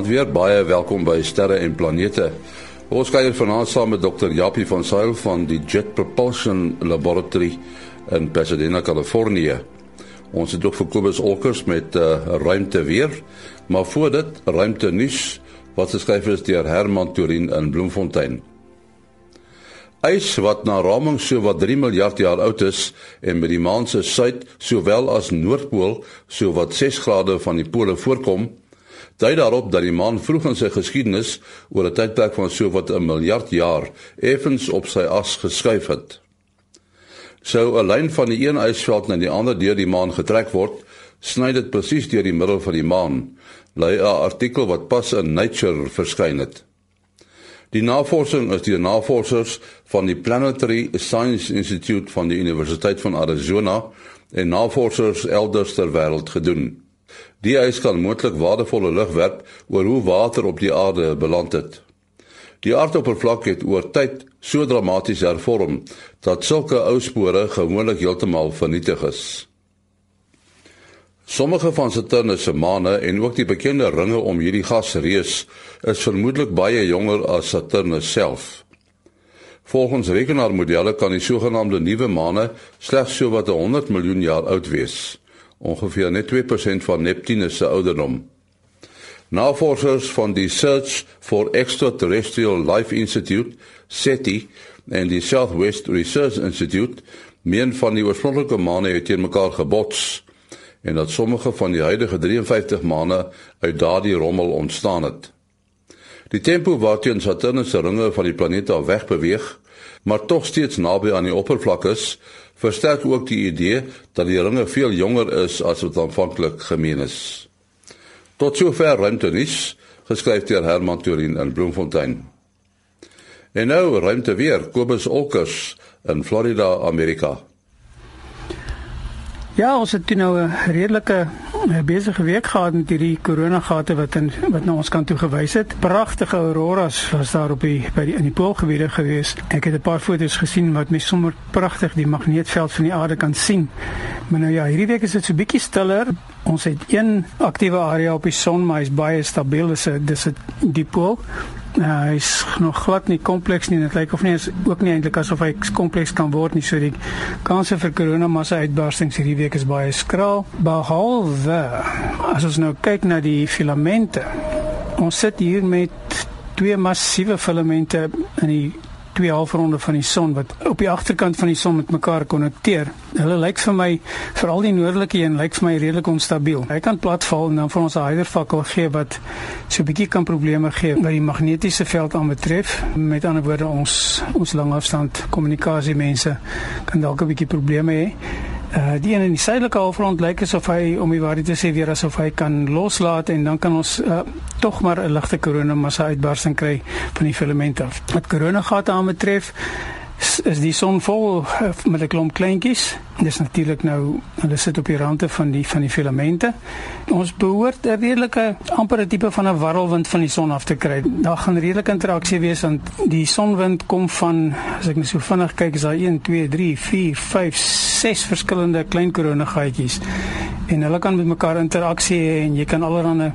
Vanaand weer baie welkom by Sterre en Planete. Ons kuier vanaand saam met Dr. Japie van Sail van die Jet Propulsion Laboratory in Pasadena, Kalifornië. Ons het ook vir Kobus Olkers met uh, ruimte weer, maar voor dit ruimte nuus wat geskryf is deur Herman Turin in Bloemfontein. Ys wat na raming so wat 3 miljard jaar oud is en met die maan se suid sowel as noordpool so wat 6 grade van die pole voorkom, dui daarop dat die maan vroeg in sy geskiedenis oor 'n tydperk van so wat 'n miljard jaar effens op sy as geskuif het. Sou 'n lyn van die een ysveld na die ander deur die maan getrek word, sny dit presies deur die middel van die maan, lei 'n artikel wat pas in Nature verskyn het. Die navorsing is deur navorsers van die Planetary Science Institute van die Universiteit van Arizona en navorsers elders ter wêreld gedoen. Die ys kan moontlik waardevolle lig werp oor hoe water op die aarde beland het. Die aardoppervlak het oor tyd so dramaties hervorm dat sulke ou spore gewoonlik heeltemal vernietig is. Sommige van Saturnus se maane en ook die bekende ringe om hierdie gasreus is vermoedelik baie jonger as Saturnus self. Volgens rekenaarmodelle kan die sogenaamde nuwe maane slegs so wat 100 miljoen jaar oud wees ongeveer net 2% van Neptunus se ouderdom. Navorsers van die Search for Extraterrestrial Life Institute, SETI, en die Southwest Research Institute, meen van die oorspronklike maane het teen mekaar gebots en dat sommige van die huidige 53 maane uit daardie rommel ontstaan het. Die tempo waarteen Saturnus se ringe van die planeet af wegbeweeg, maar tog steeds naby aan die oppervlak is, versterk ook die idee dat die ringe veel jonger is as wat aanvanklik gemeen is. Tot sover ruimte nuus geskryf deur Herman Turin in Bloemfontein. En nou ruimte weer Kobus Olkers in Florida, Amerika. Ja, ons het nou 'n redelike besige week gehad met hierdie koronagate wat in wat na ons kant toe gewys het. Pragtige auroras was daar op die by die in die poolgebiede gewees. Ek het 'n paar foto's gesien wat mens sommer pragtig die magneetveld van die aarde kan sien. Maar nou ja, hierdie week is dit so bietjie stiller. Ons het een aktiewe area op die son, maar hy's baie stabiel. Dis 'n dis 'n dipool. Ja, hy's nog glad nie kompleks nie. Dit lyk of nie is ook nie eintlik asof hy kompleks kan word nie. So die kanse vir koronamassa uitbarstings hierdie week is baie skraal. Behalwe as ons nou kyk na die filamente. Ons sit hier met twee massiewe filamente in die twee halfronde van die son wat op die agterkant van die son met mekaar konnekteer. Hulle lyk vir my veral die noordelike een lyk vir my redelik onstabiel. Hy kan platval en dan vir ons 'n hydervakkel gee wat so 'n bietjie kan probleme gee wat die magnetiese veld aanbetref. Met ander woorde ons ons langafstand kommunikasie mense kan dalk 'n bietjie probleme hê. Uh die een in die suidelike halfrond lyk asof hy om die waarheid te sê weer asof hy kan loslaat en dan kan ons uh tog maar 'n ligte koronamassa uitbarsting kry van die filament af. Wat koronagate aanbetref, is die son vol eh, met 'n klomp kleintjies. Dis natuurlik nou hulle sit op die rande van die van die filamente. Ons behoort 'n redelike amper 'n tipe van 'n warrelwind van die son af te kry. Daar gaan redelike interaksie wees want die sonwind kom van as ek net so vinnig kyk is daar 1 2 3 4 5 6 verskillende klein koronagaatjies. En hulle kan met mekaar interaksie hê en jy kan allerlei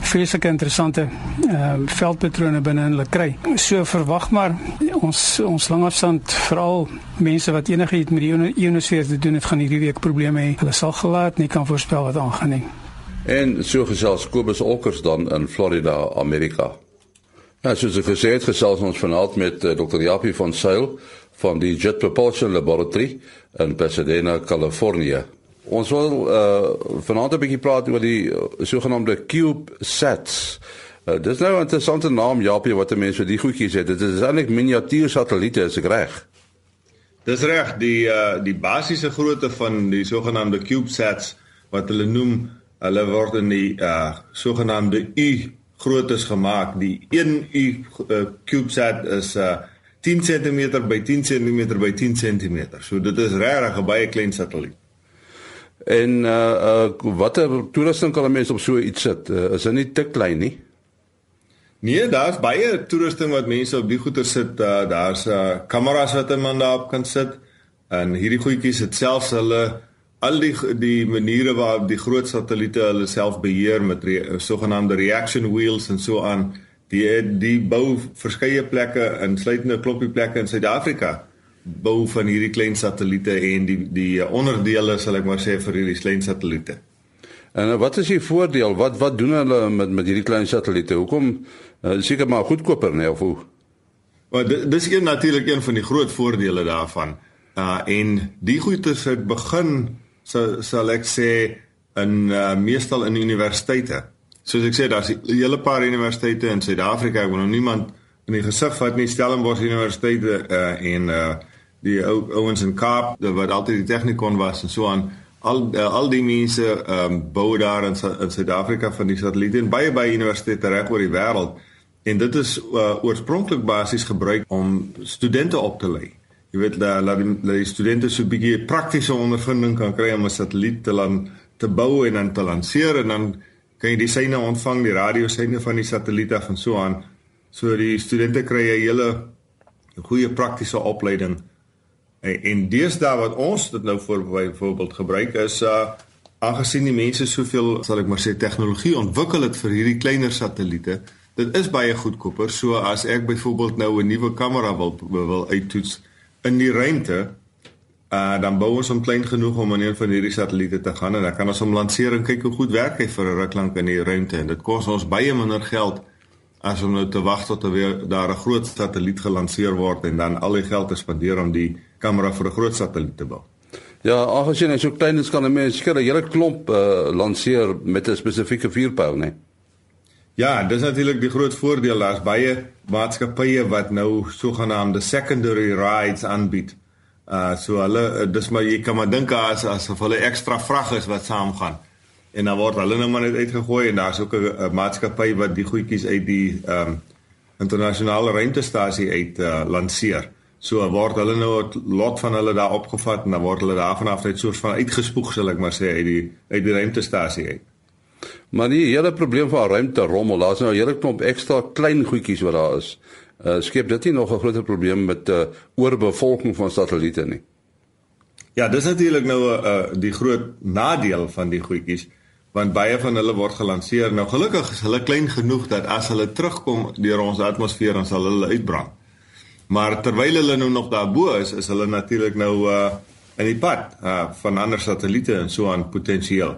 vreeslike interessante ehm uh, veldpatrone binne hulle kry. So verwag maar ons ons langafstand veral mense wat enigiets met die ionosfeer te doen het gaan hierdie week probleme hê. Hulle sal gelaat nie kan voorspel wat aangaan nie. En so gesels Kobus Olkers dan in Florida, Amerika. Ja, soos ek gesê het, gesels ons vanaand met uh, eh, Dr. Japie van Sail van die Jet Propulsion Laboratory in Pasadena, Kalifornië. Ons wil uh vanaand 'n bietjie praat oor die uh, sogenaamde CubeSats. Uh, dis nou 'n interessante naam Japie wat mense die goedjies het. Dit is eintlik miniatuur satelliete, is ek reg? Dis reg, die uh die basiese grootte van die sogenaamde CubeSats wat hulle noem, hulle word in die uh sogenaamde U groottes gemaak. Die 1 U uh, CubeSat is uh 10 cm by 10 cm by 10 cm. So dit is regtig 'n baie klein satelliet. En uh uh watter toerusting kan 'n mens op so iets sit? Uh, is dit nie te klein nie? Nee, daar's baie toerusting wat mense op die goeder sit. Uh, daar's uh kameras wat 'n man daarop kan sit. En hierdie goedjies het selfs hulle al die die maniere waarop die groot satelliete hulle self beheer met re, sogenaamde reaction wheels en so aan die die bou verskeie plekke insluitende klompie plekke in Suid-Afrika bou van hierdie klein satelliete en die die onderdele sal ek maar sê vir hierdie klein satelliete. En wat is die voordeel? Wat wat doen hulle met met hierdie klein satelliete? Hoekom uh, seker maar goedkoper nee of hoe? Maar dis een natuurlik een van die groot voordele daarvan. Uh en die goeie het begin sal sal ek sê in uh, meestal in universiteite. Soos ek sê daar's 'n hele paar universiteite in Suid-Afrika, ek wil nou niemand in die gesig vat nie, Stellenbosch Universiteit uh en uh die ou ouens in Kaap wat altyd die tegnikon was en so aan al uh, al die mense ehm um, bou daar in in Suid-Afrika van die satelliete en baie baie universiteite reg oor die wêreld en dit is uh, oorspronklik basies gebruik om studente op te lei. Jy weet dat laat die, die studente so 'n bietjie praktiese ondervinding kan kry om 'n satelliet te lan te bou en dan te lanseer en dan kan jy die seine ontvang, die radioseine van die satelliet af en so aan. So die studente kry 'n hele goeie praktiese opleiding En, en deesdae wat ons dit nou vir byvoorbeeld gebruik is uh aangesien die mense soveel sal ek maar sê tegnologie ontwikkel het vir hierdie kleiner satelliete, dit is baie goedkoper. So as ek byvoorbeeld nou 'n nuwe kamera wil wil uittoets in die ruimte, uh dan bou ons hom klein genoeg om aan een van hierdie satelliete te gaan en dan kan ons hom lanseer en kyk hoe goed werk hy vir 'n ruk lank in die ruimte en dit kos ons baie minder geld as om nou te wag tot er weer daar 'n groot satelliet gelanseer word en dan al die geld te spandeer om die kamera vir 'n groot satelliet te bou. Ja, aangesien hy so klein is kan 'n mens seker 'n hele klomp uh, lanseer met 'n spesifieke vuurpyl, né? Ja, dis natuurlik die groot voordeel daar's baie maatskappye wat nou sogenaamde secondary rides aanbied. Uh so hulle dis maar jy kan maar dink as asof hulle ekstra vrag is wat saamgaan. En dan word hulle nou maar net uitgegooi en daar's ook 'n maatskappy wat die goedjies uit die ehm um, internasionale ruimtestasie uit uh, lanseer. So word hulle nou 'n lot van hulle daar opgevat en dan word hulle daarvan af net soos van uitgespoeg sal ek maar sê uit die uit die ruimtestasie uit. Maar die hele probleem van ruimte rommel, daar's nou 'n hele klomp ekstra klein goedjies wat daar is. Uh skep dit nie nog 'n groter probleem met uh oorbevolking van satelliete nie. Ja, dis natuurlik nou 'n uh, die groot nadeel van die goedjies want baie van hulle word gelanseer. Nou gelukkig is hulle klein genoeg dat as hulle terugkom deur ons atmosfeer dan sal hulle uitbrand. Maar terwyl hulle nou nog daarbo is, is hulle natuurlik nou uh in die pad uh van ander satelliete en so aan potensieel.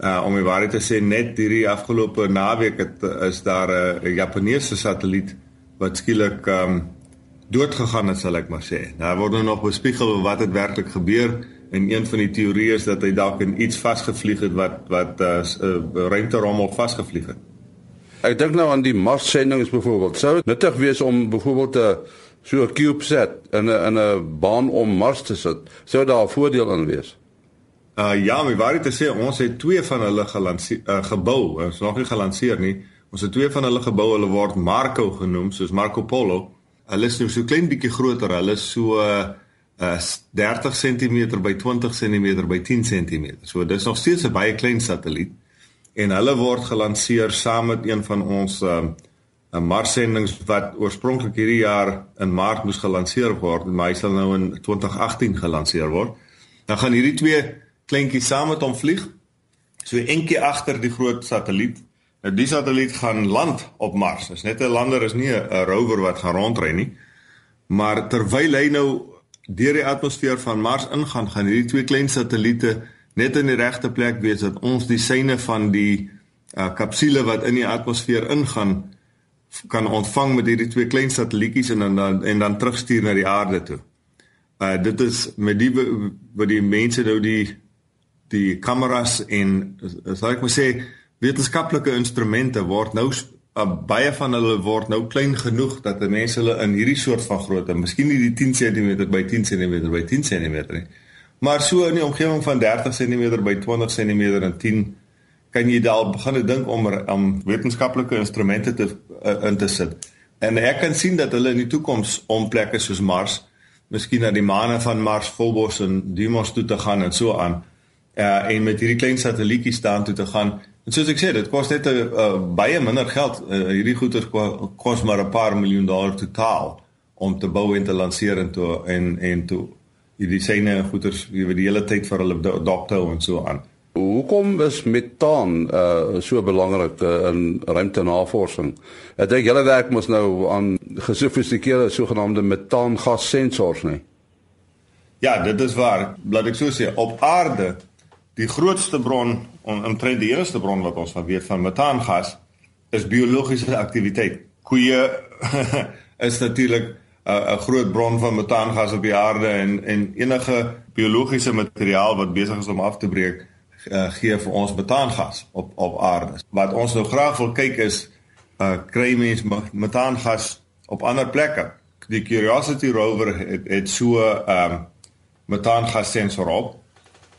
Uh om waarheid te sê net hierdie afgelope naweek het is daar 'n uh, Japaneese satelliet wat skielik um doodgegaan het, sal ek maar sê. Daar word nou nog bespiegel wat het werklik gebeur en een van die teorieë is dat hy dalk in iets vasgevlieg het wat wat uh, uh ruimterommel vasgevlieg het. Ek dink nou aan die Mars sendinge byvoorbeeld. Sou dit nuttig wees om byvoorbeeld 'n uh, so 'n CubeSat in 'n in 'n baan om Mars te sit, sou daar 'n voordeel aan wees. Uh ja, my waarheid te sê, ons het twee van hulle gelanseer uh, gebou. Ons nog nie gelanseer nie. Ons het twee van hulle gebou. Hulle word Marco genoem, soos Marco Polo. Hulle is nou so klein bietjie groter. Hulle is so uh, uh 30 cm by 20 cm by 10 cm. So dis nog steeds 'n baie klein satelliet. En hulle word gelanseer saam met een van ons uh 'n Mars-sendings wat oorspronklik hierdie jaar in Maart moes gelanseer word, maar hy sal nou in 2018 gelanseer word. Dan gaan hierdie twee kleintjies saam met hom vlieg. So eentjie agter die groot satelliet. Nou die satelliet gaan land op Mars. Dis net 'n lander, is nie 'n rover wat gaan rondry nie. Maar terwyl hy nou deur die atmosfeer van Mars ingaan, gaan hierdie twee klein satelliete net in die regte plek wees dat ons die syne van die uh, kapsule wat in die atmosfeer ingaan kan ontvang met hierdie twee klein satellietjies en dan en dan terugstuur na die aarde toe. Uh dit is met die wat die mense nou die die kameras en sal ek maar sê wetenskaplike instrumente word nou uh, baie van hulle word nou klein genoeg dat mense hulle in hierdie soort van grootte, miskien nie die 10 cm by 10 cm by 10 cm nie, maar so in die omgewing van 30 cm by 20 cm en 10 kan jy daal begin dink om om wetenskaplike instrumente te uh, in te sit. En ek kan sien dat hulle in die toekoms om plekke soos Mars, miskien na die maane van Mars, Phobos en Deimos toe te gaan en so aan. Uh en met hierdie klein satellietjies staan toe te gaan. En soos ek sê, dit kos net 'n uh, baie minder geld. Uh, hierdie goeder kos maar 'n paar miljoen dollar totaal om te bou en te lanseer en toe en en toe hierdie syne en goeters jy weet die hele tyd vir hulle hou en so aan. Hoekom is metaan uh so belangrik uh, in ruimtenavorsing? Ek dink julle werk mos nou aan gesofistikeerde sogenaamde metaangassensors, nee. Ja, dit is waar. Laat ek so sê, op aarde die grootste bron, omtrent die enigste bron wat ons van weet van metaangas is biologiese aktiwiteit. Koeie is natuurlik 'n groot bron van metaangas op die aarde en en enige biologiese materiaal wat besig is om af te breek uh, gee vir ons metaangas op op aarde. Wat ons nou graag wil kyk is uh kry mens metaangas op ander plekke. Die Curiosity rover het, het so 'n um, metaangas sensor op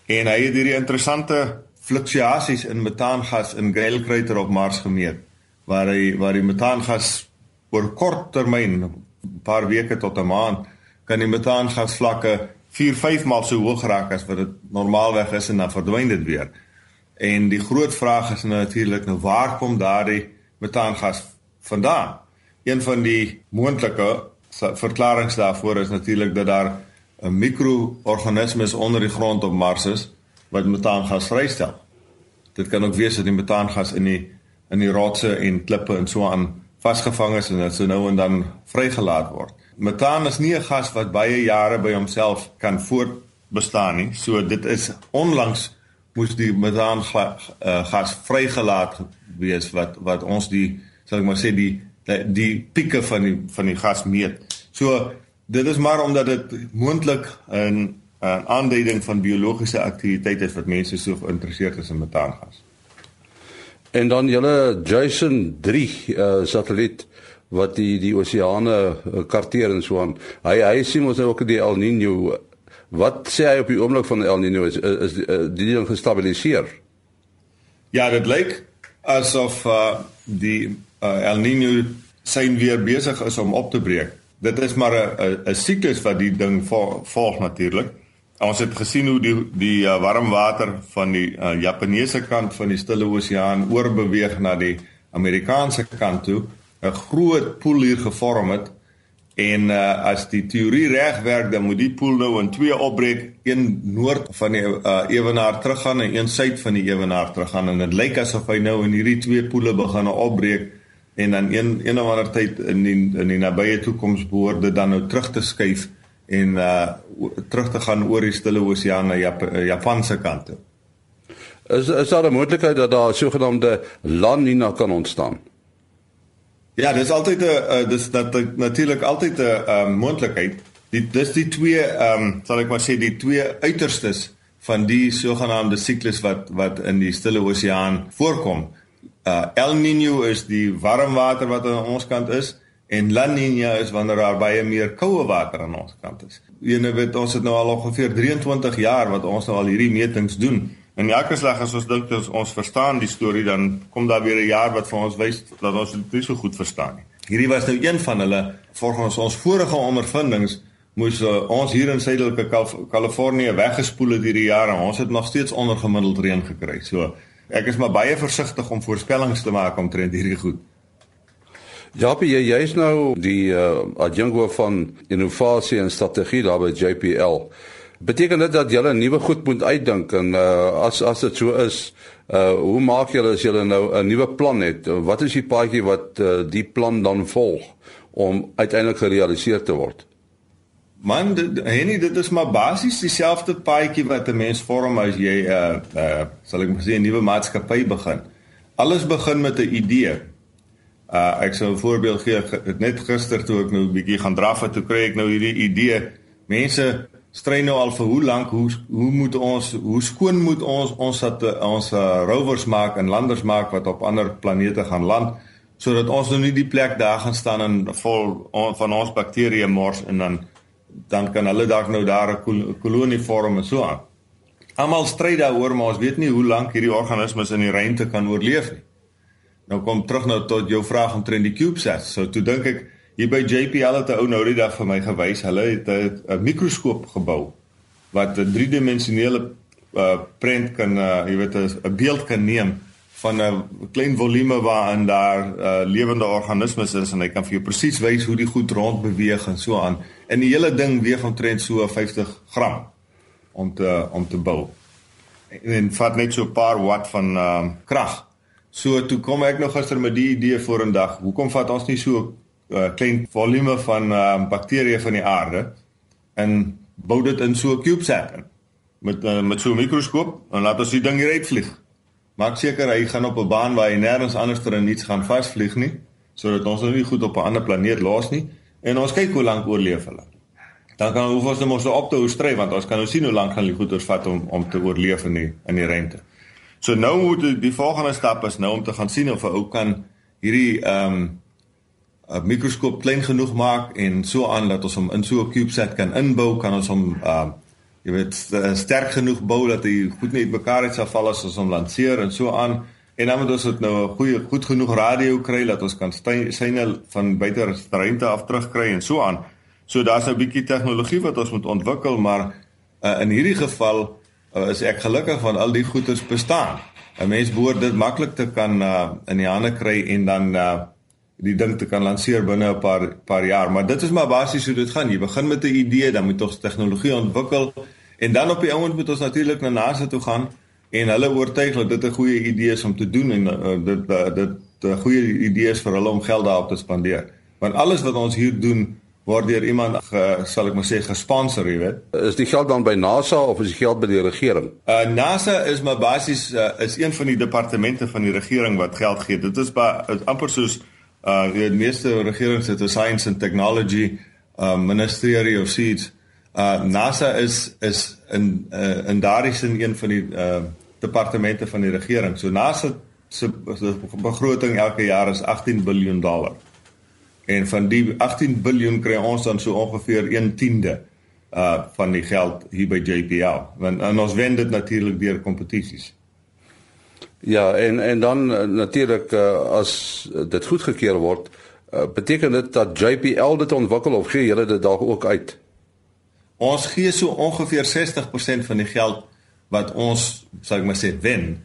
en hy het hierdie interessante fluktuasies in metaangas in Gale Crater op Mars gemeet waar hy waar die metaangas oor kort termyn 'n paar weke tot 'n maand kan die metaangas vlakke 4 5 maal so hoog raak as wat dit normaalweg is en dan verdwyn dit weer. En die groot vraag is nou natuurlik nou waar kom daardie metaangas vandaan? Een van die moontlike verklaringe daarvoor is natuurlik dat daar 'n mikroorganismes onder die grond op Mars is wat metaangas vrystel. Dit kan ook wees dat die metaangas in die in die rotse en klippe en so aan vasgevang is en dit so nou en dan vrygelaat word. Metaan is nie 'n gas wat baie jare by homself kan voortbestaan nie. So dit is onlangs moes die metaan uh, gas vrygelaat wees wat wat ons die sal ek maar sê die die, die pieke van die van die gas meet. So dit is maar omdat dit moontlik 'n 'n aanduiding van biologiese aktiwiteit is wat mense so geïnteresseerd is in metaangas. En dan julle Jason 3 uh, satelliet wat die die oseane eh, karteer en so aan. Hy hy sien ons nou ook die El Niño. Wat sê hy op die oomblik van El Niño is is, is eh, die ding gestabiliseer? Ja, dit lyk asof uh, die uh, El Niño sein weer besig is om op te breek. Dit is maar 'n 'n siklus wat die ding volg, volg natuurlik. Ons het gesien hoe die die uh, warm water van die uh, Japaneese kant van die Stille Oseaan oorbeweeg na die Amerikaanse kant toe 'n groot poel hier gevorm het. En uh, as die teorie reg werk dan moet die poel nou in twee opbreek, een noord van die uh, ewenaar teruggaan en een suid van die ewenaar teruggaan. En dit lyk asof hy nou in hierdie twee poele begin opbreek en dan een een of ander tyd in die in die nabye toekoms behoort dit dan nou terug te skuif en uh terug te gaan oor die Stille Oseaan na Jap Japanse kant toe. Is is daar 'n moontlikheid dat daar 'n sogenaamde La Nina kan ontstaan? Ja, dis altyd 'n dis dat natuurlik altyd 'n ehm, moontlikheid. Die dis die twee ehm um, sal ek maar sê die twee uiterstes van die sogenaamde siklus wat wat in die Stille Oseaan voorkom. Uh El Niño is die warm water wat aan ons kant is en La Niña is wanneer daar baie meer koue water aan ons kant is. Jy nou weet ons het nou al ongeveer 23 jaar wat ons nou al hierdie metings doen. En elke slag as ons dink ons, ons verstaan die storie dan kom daar weer 'n jaar wat vir ons wys dat ons dit nie so goed verstaan nie. Hierdie was nou een van hulle volgens ons vorige ondervindings moes uh, ons hier in Suidelike Kalifornië weggespoel het hierdie jaar en ons het nog steeds ondergemiddeld reën gekry. So ek is maar baie versigtig om voorspellings te maak omtrent hierdie goed. Japie, jy jy's nou die uh, adjungo van innovasie en strategie daar by JPL. Beteken dit dat julle 'n nuwe goed moet uitdink en uh, as as dit so is, uh, hoe maak julle as julle nou 'n nuwe plan het? Wat is die paadjie wat uh, die plan dan volg om uiteindelik gerealiseer te word? Man, Henny, dit is maar basies dieselfde paadjie wat 'n mens vorm as jy 'n uh, uh, sal ek maar sê 'n nuwe maatskappy begin. Alles begin met 'n idee. Uh ek sou 'n voorbeeld gee net gister toe ek nou 'n bietjie gaan draf het, toe kry ek nou hierdie idee. Mense stry nou al vir hoe lank hoe hoe moet ons hoe skoon moet ons ons dat ons uh, rovers maak en landers maak wat op ander planete gaan land sodat ons nou nie die plek daar gaan staan en vol on, van ons bakterieë mors en dan dan kan hulle dalk nou daar 'n kolonie vorm en so aan. Almal stry daaroor maar ons weet nie hoe lank hierdie organismes in die ruimte kan oorleef nie. Nou kom terug nou tot jou vraag omtrent die CubeSats. So toe dink ek Hier by JPL het 'n ou nou die dag vir my gewys. Hulle het 'n mikroskoop gebou wat 'n driedimensionele uh, prent kan uh, jy weet 'n beeld kan neem van 'n klein volume waarin daar uh, lewende organismes is en hy kan vir jou presies wys hoe die goed rond beweeg en so aan. En die hele ding weeg omtrent so 50 gram om te om te bou. En vat net so 'n paar watt van uh, krag. So toe kom ek nog gister met die idee voor 'n dag. Hoekom vat ons nie so 'n uh, klein volume van uh, bakterieë van die aarde en bou dit in so 'n CubeSat in met uh, met so 'n mikroskoop en laat ons die ding hier uitvlieg. Maak seker hy gaan op 'n baan waar hy nêrens anders ter niks gaan vasvlieg nie, sodat ons hom nie goed op 'n ander planeet los nie en ons kyk hoe lank oorleef hulle. Dan kan ons ons mos op te hoe stry want ons kan nou sien hoe lank gaan die goeters vat om om te oorleef in die in die ruimte. So nou moet die, die volgende stap is nou om te gaan sien of 'n ou kan hierdie ehm um, 'n mikroskoop klein genoeg maak en so aan dat ons hom in so 'n CubeSat kan inbou, kan ons hom ehm uh, jy weet sterk genoeg bou dat hy goed net mekaar uit sal val as ons hom lanseer en so aan en dan moet ons dit nou 'n goeie goed genoeg radio kry dat ons kan syne van buite ruimte af terugkry en so aan. So daar's 'n bietjie tegnologie wat ons moet ontwikkel, maar uh, in hierdie geval is ek gelukkig van al die goeders bestaan. 'n Mens behoort dit maklik te kan uh, in die hande kry en dan uh, die ding te kan lanseer binne 'n paar paar jaar, maar dit is maar basies hoe dit gaan. Jy begin met 'n idee, dan moet ons tegnologie ontwikkel en dan op die ouend moet ons natuurlik na NASA toe gaan en hulle oortuig dat dit 'n goeie idee is om te doen en uh, dit uh, dit 'n goeie idee is vir hulle om geld daarop te spandeer. Want alles wat ons hier doen word deur iemand ge, sal ek maar sê gesponsor, jy weet. Is die geld dan by NASA of is die geld by die regering? Uh NASA is maar basies uh, is een van die departemente van die regering wat geld gee. Dit is by amper soos uh die meeste regerings het 'n science and technology uh ministry of seeds. Uh NASA is is in uh, in daardie sin een van die uh departemente van die regering. So NASA se begroting elke jaar is 18 miljard dollar. En van die 18 miljard kry ons dan so ongeveer 1/10de uh van die geld hier by JPL. Want en ons wen dit natuurlik deur kompetisies. Ja, en en dan uh, natuurlik uh, as dit goedgekeur word, uh, beteken dit dat JPL dit ontwikkel of gee julle dit dalk ook uit? Ons gee so ongeveer 60% van die geld wat ons, sou ek maar sê, wen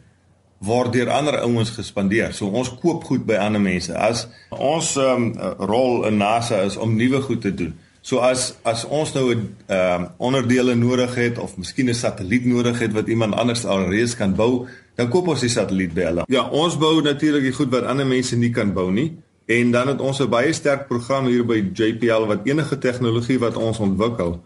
word deur ander ouens gespandeer. So ons koop goed by ander mense. As ons um, rol in NASA is om nuwe goed te doen. So as as ons nou 'n ehm um, onderdele nodig het of miskien 'n satelliet nodig het wat iemand anders alreeds kan bou, dan koop ons die satelliet by hulle. Ja, ons bou natuurlik die goed wat ander mense nie kan bou nie. En dan het ons 'n baie sterk program hier by JPL wat enige tegnologie wat ons ontwikkel,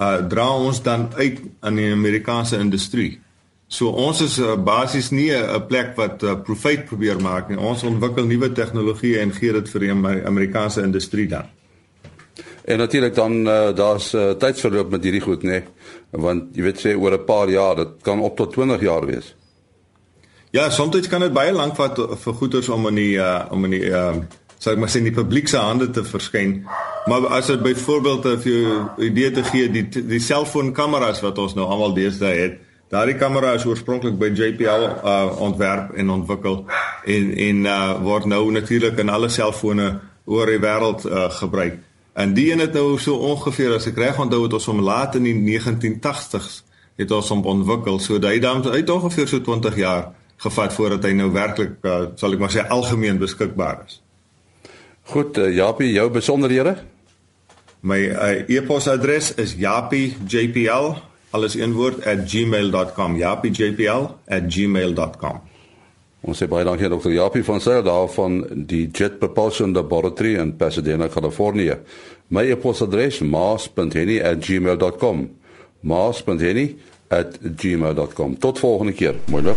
uh dra ons dan uit aan die Amerikaanse industrie. So ons is uh, basies nie 'n plek wat uh, profit probeer maak nie. Ons ontwikkel nuwe tegnologie en gee dit vir die Amerikaanse industrie dan. En natuurlik dan uh, daar's uh, tydsverloop met hierdie goed nê. Want jy weet sê oor 'n paar jaar, dit kan op tot 20 jaar wees. Ja, soms kan dit baie lank vat vir goederes om in die uh, om in die uh, sou ek maar sê in die publiek se hande te verskyn. Maar as dit byvoorbeeld uh, vir jou idee te gee die die selfoonkameras wat ons nou almal deesdae het, daardie kamera is oorspronklik by JPL uh, ontwerp en ontwikkel en en uh, word nou natuurlik in alle selfone oor die wêreld uh, gebruik. En die een het nou so ongeveer as ek reg onthou het ons hom laat in die 1980s het ons hom ontwikkel. So hy dan uit ongeveer so 20 jaar gevat voordat hy nou werklik uh, sal ek maar sê algemeen beskikbaar is. Goed, uh, Japie, jou besonderhede? My uh, e-posadres is japiejpl alles een woord @gmail.com japiejpl@gmail.com Ons sê baie dankie Dr. Japie van Sail daar van die Jet Propulsion Laboratory in Pasadena, Kalifornië. My e-posadres maas.henny@gmail.com maas.henny@gmail.com Tot volgende keer. Mooi loop.